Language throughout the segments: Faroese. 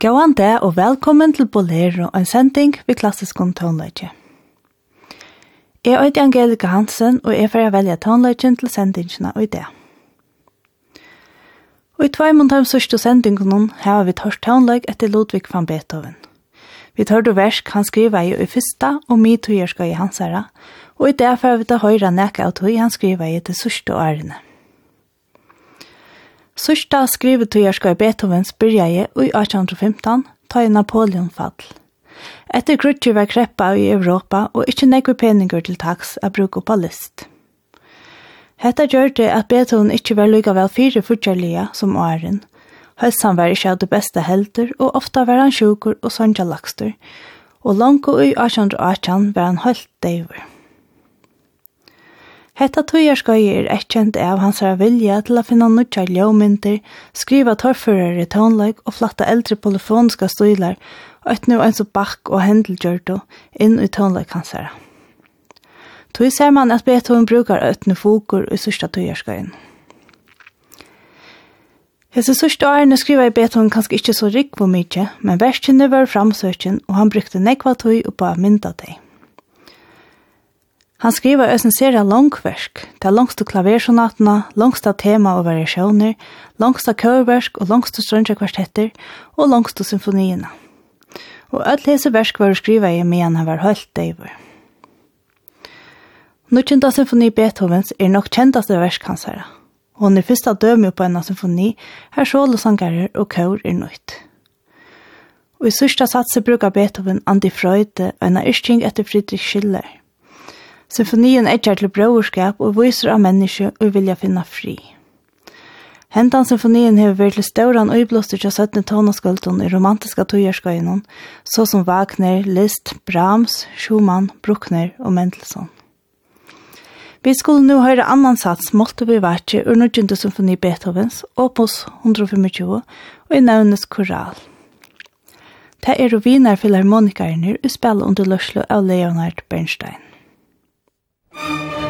Gåan det og velkommen til Bolero, en sending ved klassisk om toneløyke. Jeg er Angelika Hansen, og jeg får velge toneløyken til sendingene og det. Og i tvei måned av sørste sendingen har vi tørst toneløyk etter Ludvig van Beethoven. Vi tør du versk han skriver i fyrsta og mi tøyerska i hans herre, og i det får vi ta høyre nekka av tøy han skriver i til sørste årene. Sørsta skrivetøyerska i Beethoven byrjaði i 1815, ta i Napoleon fall. Etter Grutje var kreppa i Europa og ikkje nekve peninger til taks a bruka på list. Hetta gjør det at Beethoven ikkje var lykka vel fire fortjellige som åren. Høysan var ikkje av det beste helter, og ofta var han sjukur og sanja lakster, og langt i 1818 var han holdt deiver. Hetta tøyarskøy er ekkjent av hans vilja til å finna nutja ljåmyndir, skriva torførere tånløg og flatta eldre polyfoniske stilar, og et nu eins og bakk og hendelgjørto inn i tånløg hans herra. Tøy ser man at Beethoven brukar øtne fokur i sørsta tøyarskøyen. Hese sørste årene skriva i Beethoven kanskje ikkje så rikvo mykje, men verskjene var framsøkjen, og han brukte nekva tøy oppa mynda tøy. Han skriver øsen serie langverk, det er langst klaversonatene, langst tema og variasjoner, langst av kørverk og langst av strøndrekvartetter, og langst av symfoniene. Og alle disse verk var å skrive i medan han var høyt døyver. Nutjenta symfoni Beethovens er nok kjentaste versk hans herre, og han er fyrsta døme på en symfoni her sjål og sangarer og kør er nøyt. Og i sørsta satse brukar Beethoven antifrøyde og en erstring etter Friedrich Schiller – Symfonien etjar til brøverskap og viser av menneske og vilja finna fri. Hentan symfonien hever vært til stauran iblåster til 17 tonaskuldun i romantiska tøyerskøynon, så som Wagner, Liszt, Brahms, Schumann, Bruckner og Mendelssohn. Vi skulle nu høre annan sats målte vi vært til nødgjende symfoni Beethovens, opus 125, og i nevnes koral. Det er rovinar filharmonikarner i spillet under løslo av Leonard Bernstein. Musik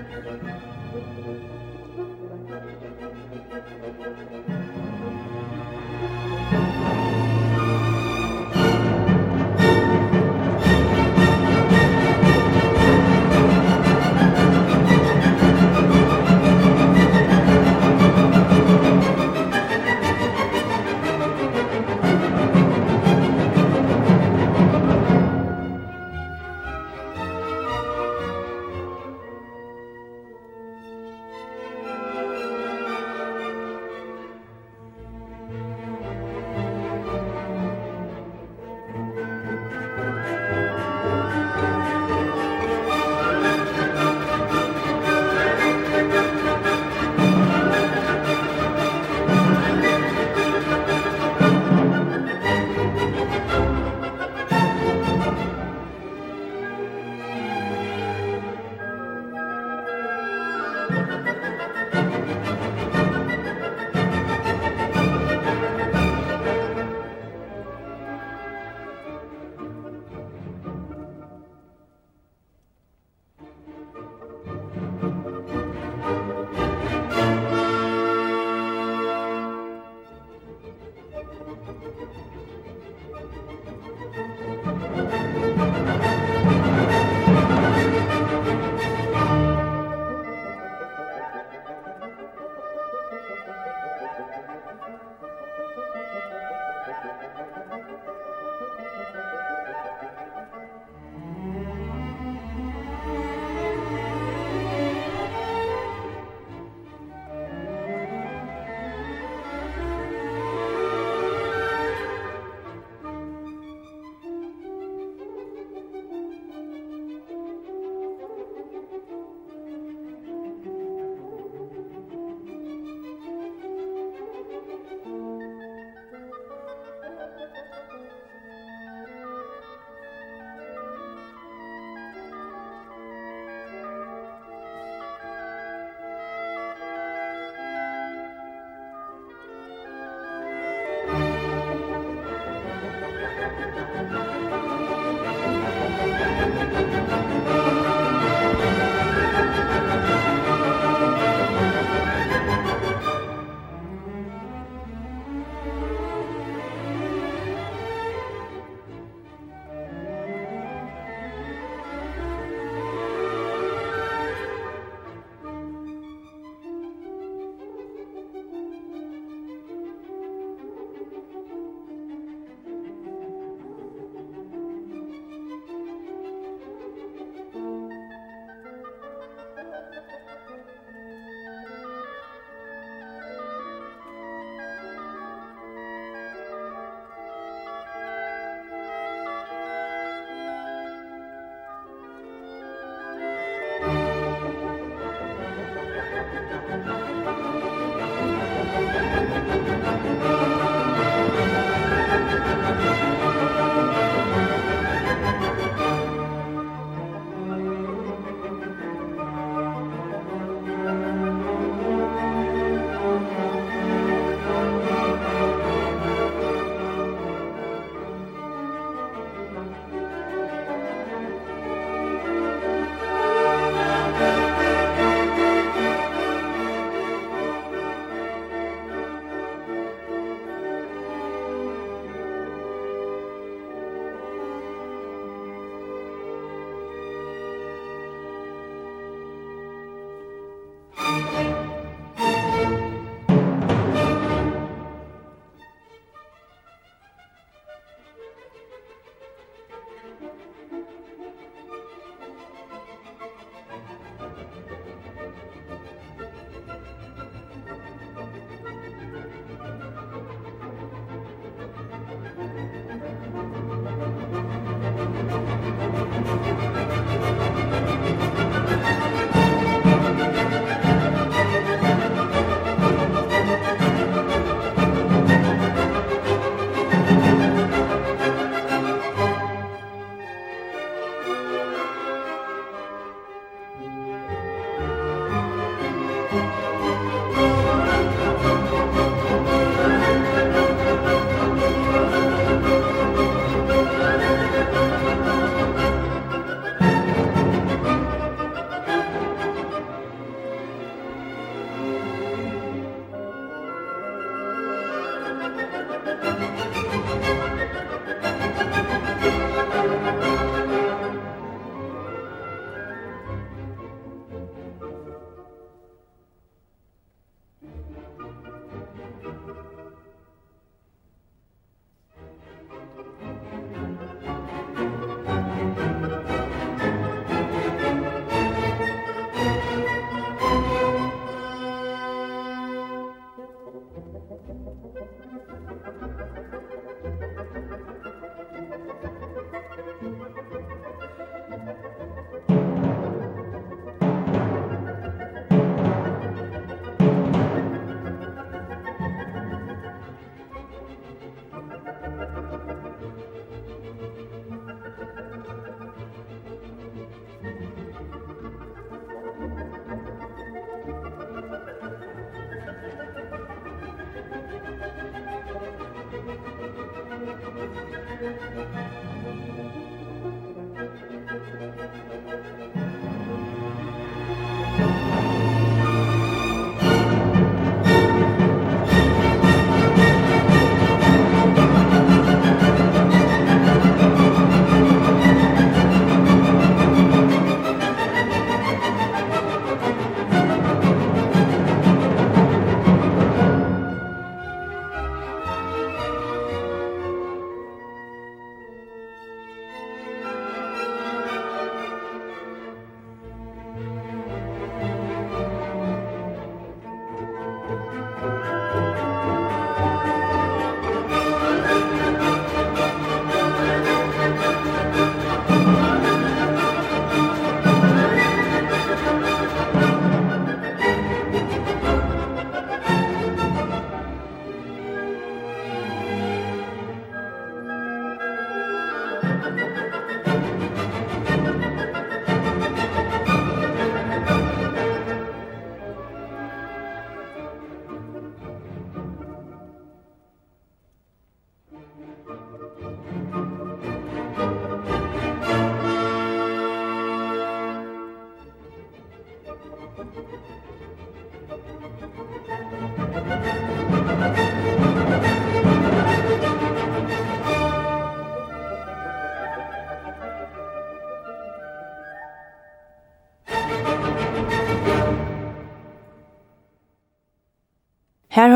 Thank you.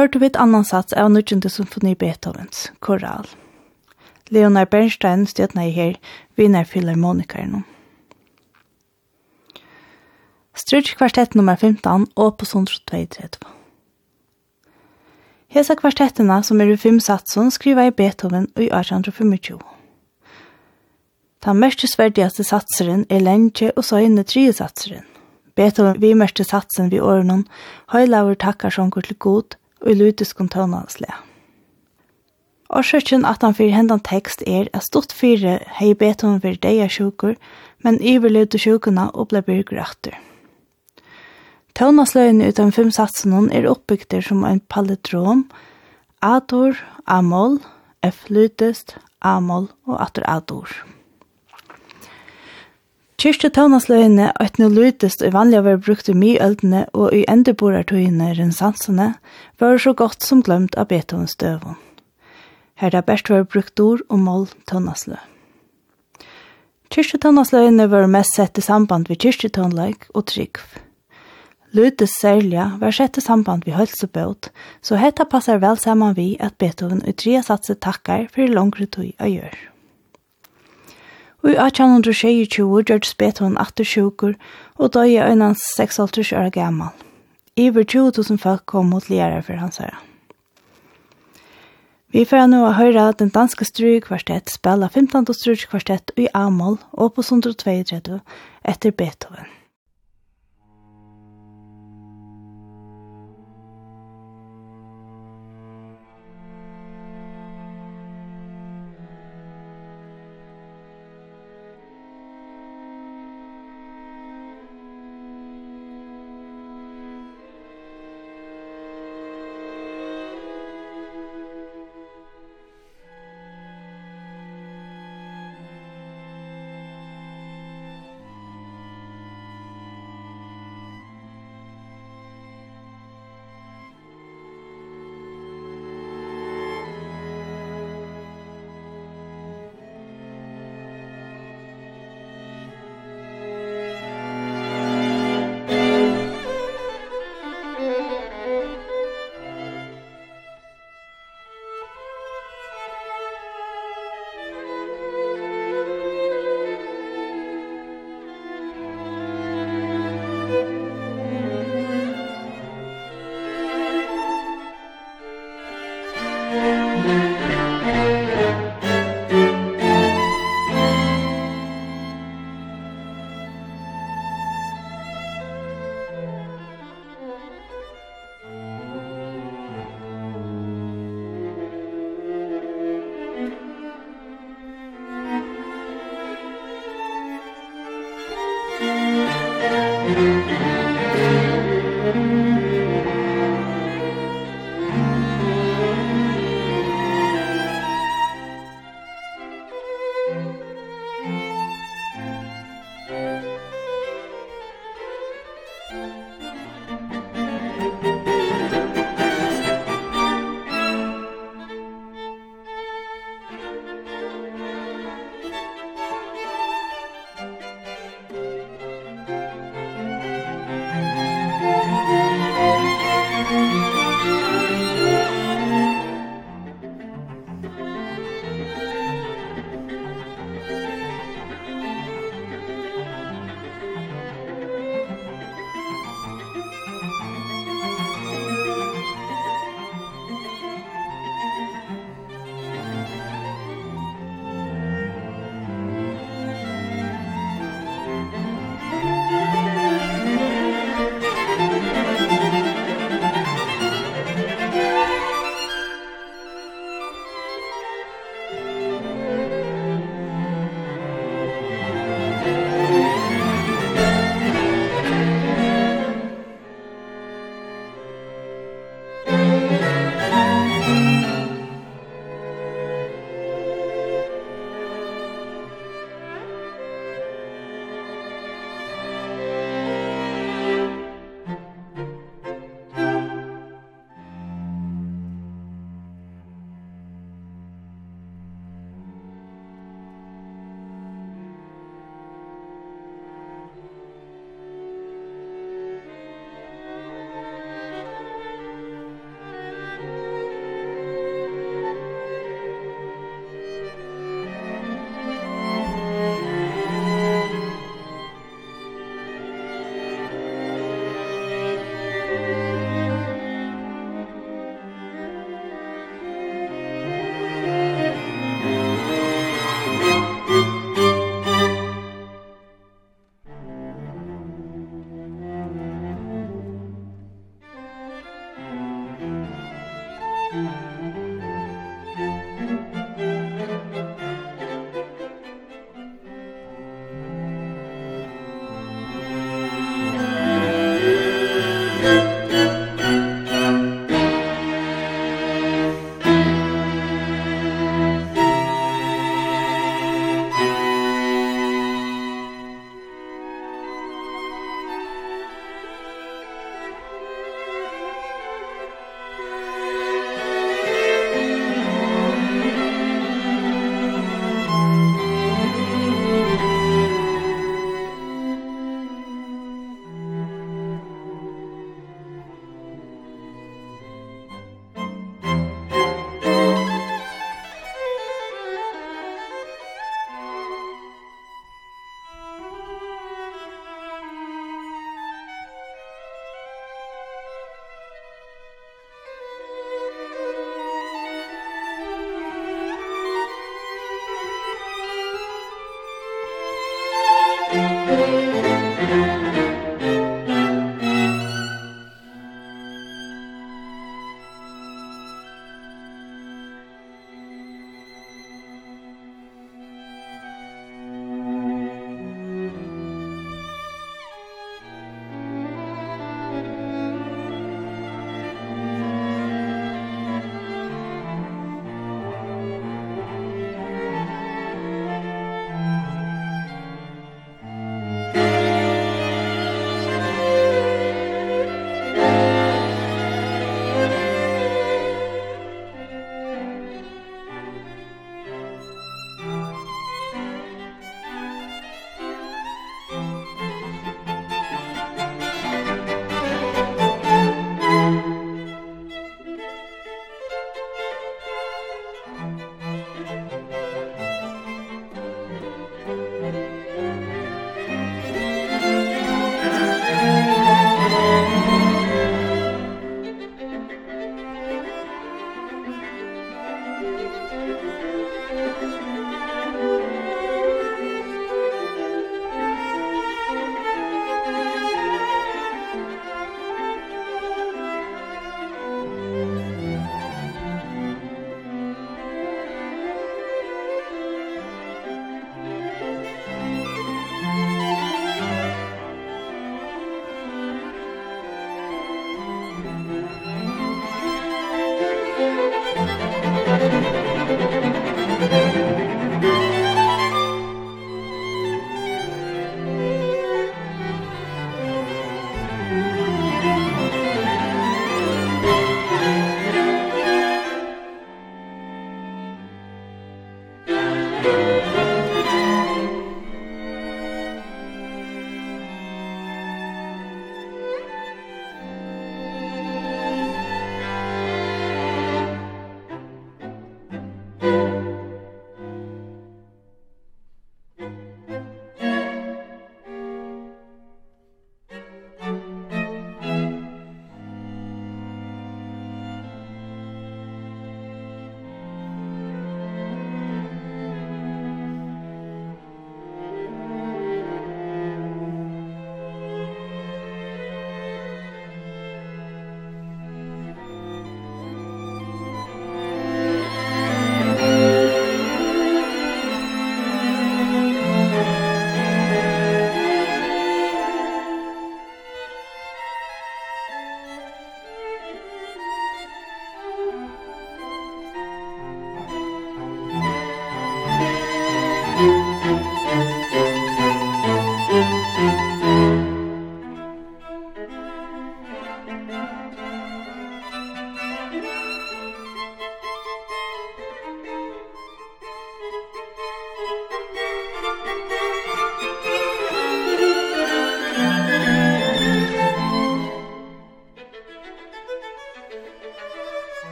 hørte vi et annan sats av nødgjende symfoni Beethovens, Koral. Leonard Bernstein støtna i her, vinner filharmonikeren. Strutsk kvartett nummer 15, Opus 132. Hesa kvartetterna som er i fem satsen skriva i Beethoven og i 1825. Ta mest sverdigaste satseren er lenge og så inne tre satseren. Beethoven vi mest satsen vi årenon, høylaver takkar sjonkur til god, og i lutisk tøvnansle. Årsøkjen at han fyrir hendan tekst er at stort fyrir hei beton vir deia sjukur, men iverlevde sjukuna og ble byrgur atter. Tøvnansløyene utan fem satsen er oppbygder som en palindrom, ador, amol, f-lytest, amol og atter ador. Kyrkjetøvnasløyene at nå lytest og vanlig var brukt i myøldene og i endeborartøyene rensansene, var så godt som glemt av Beethovens døven. Her er best var brukt ord og mål tøvnasløy. Kyrkjetøvnasløyene var mest sett i samband ved kyrkjetøvnleik og trygg. Lytest særlig var sett i samband ved hølsebøt, så hetta passar vel saman vi at Beethoven i tre satser takkar for langre tøy å gjøre. Og i 1822 gjørtes Beethoven atter sjuker og da er øynene 6,5 år gammel. Iver 20.000 folk kom mot lærere for hans herre. Vi får nå høre at den danske strykvartett spiller 15. strykvartett i A-mål og på 132 etter Beethoven.